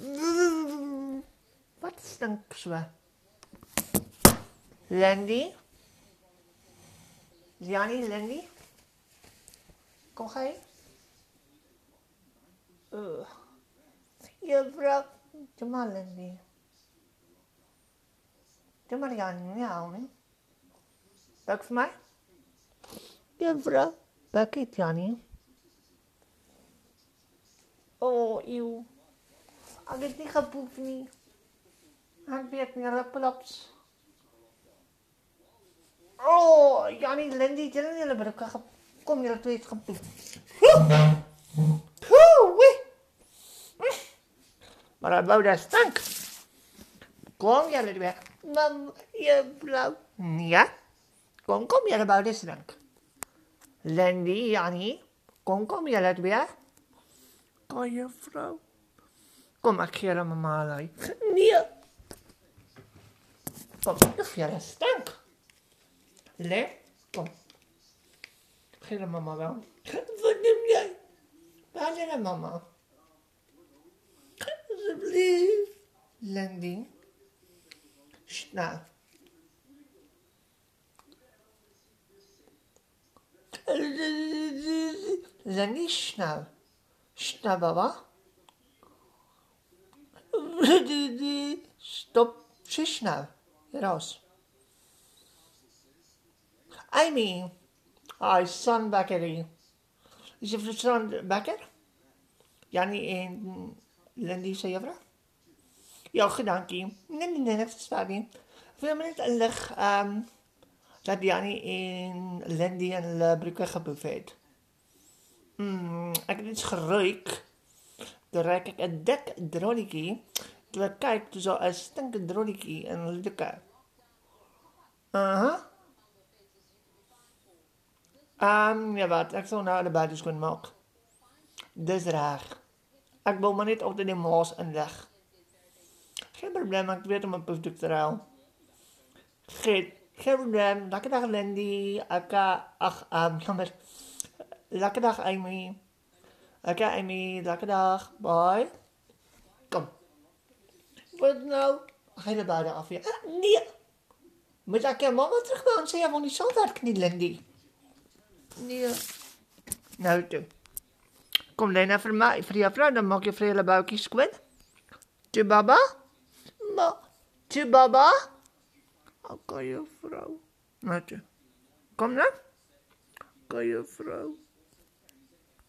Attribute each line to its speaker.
Speaker 1: Wat stink so? Landy? Janie, Landy? Kom ga je? Uh. Juffrouw, doe maar Landy. Doe maar Janie, niet houden. Buk voor mij? Juffrouw, buk het Janie. Oh, eeuw. Ek het nie gepoep nie. Ek weet nie lippelops. Oh, Janie Lindy, jy het hulle broeke gekom twee het gepoep. Hoe? Maar hy wou dat stink. Kom julle weer. Mam, jy blou. Ja. Kom kom julle wou dit stink. Lindy, Janie, kom kom julle weer. Kan je vrouw? Come chiara mamma lei. Nia. Kom, de fjerde stank. Le, kom. Gele mama wel. Wat neem jij? Waar liggen mama? Alsjeblieft. Landy. Schnaaf. Landy, schnaaf. Schnaaf, baba. Stop. Shush snel. Hier raus. Amy. Hi, son Bakkery. Is je son Bakker? Jannie en Lindy se juffrou? Ja, dankie. Nee, nee, nee, niks verstaan nie. Wil my net inlig ehm dat Jannie en Lindy in hulle broeke geboef het. Mm, ek het iets geruik. Toe ruik ek 'n dik drolletjie. Toe ek kyk, toe so 'n stinkende drolletjie in hulle doeke. Aha. Um, ja wat, ek sal nou die buite skoon maak. Dis reg. Ek wil maar op die maas inlig. Geen probleem, ek weet om 'n poefdoek te ruil. Geen, geen probleem. Lekker dag Lindy. Ek ehm, um, jammer. Lekker dag Amy. Oké okay, Amy, lekker dag. Bye. Kom. Wat nou? Ga je er buiten af weer? Nee. Moet ek jou mama terugbou en sê jy wil nie sal werk nie, Lindy? Nee. Nou toe. Kom lê nou vir my, vir jou vrou, dan maak jy vir julle boutjies skoon. Toe baba? Ma. Toe baba? Okay, jou vrou. Nou toe. Kom nou. Kan jou vrou.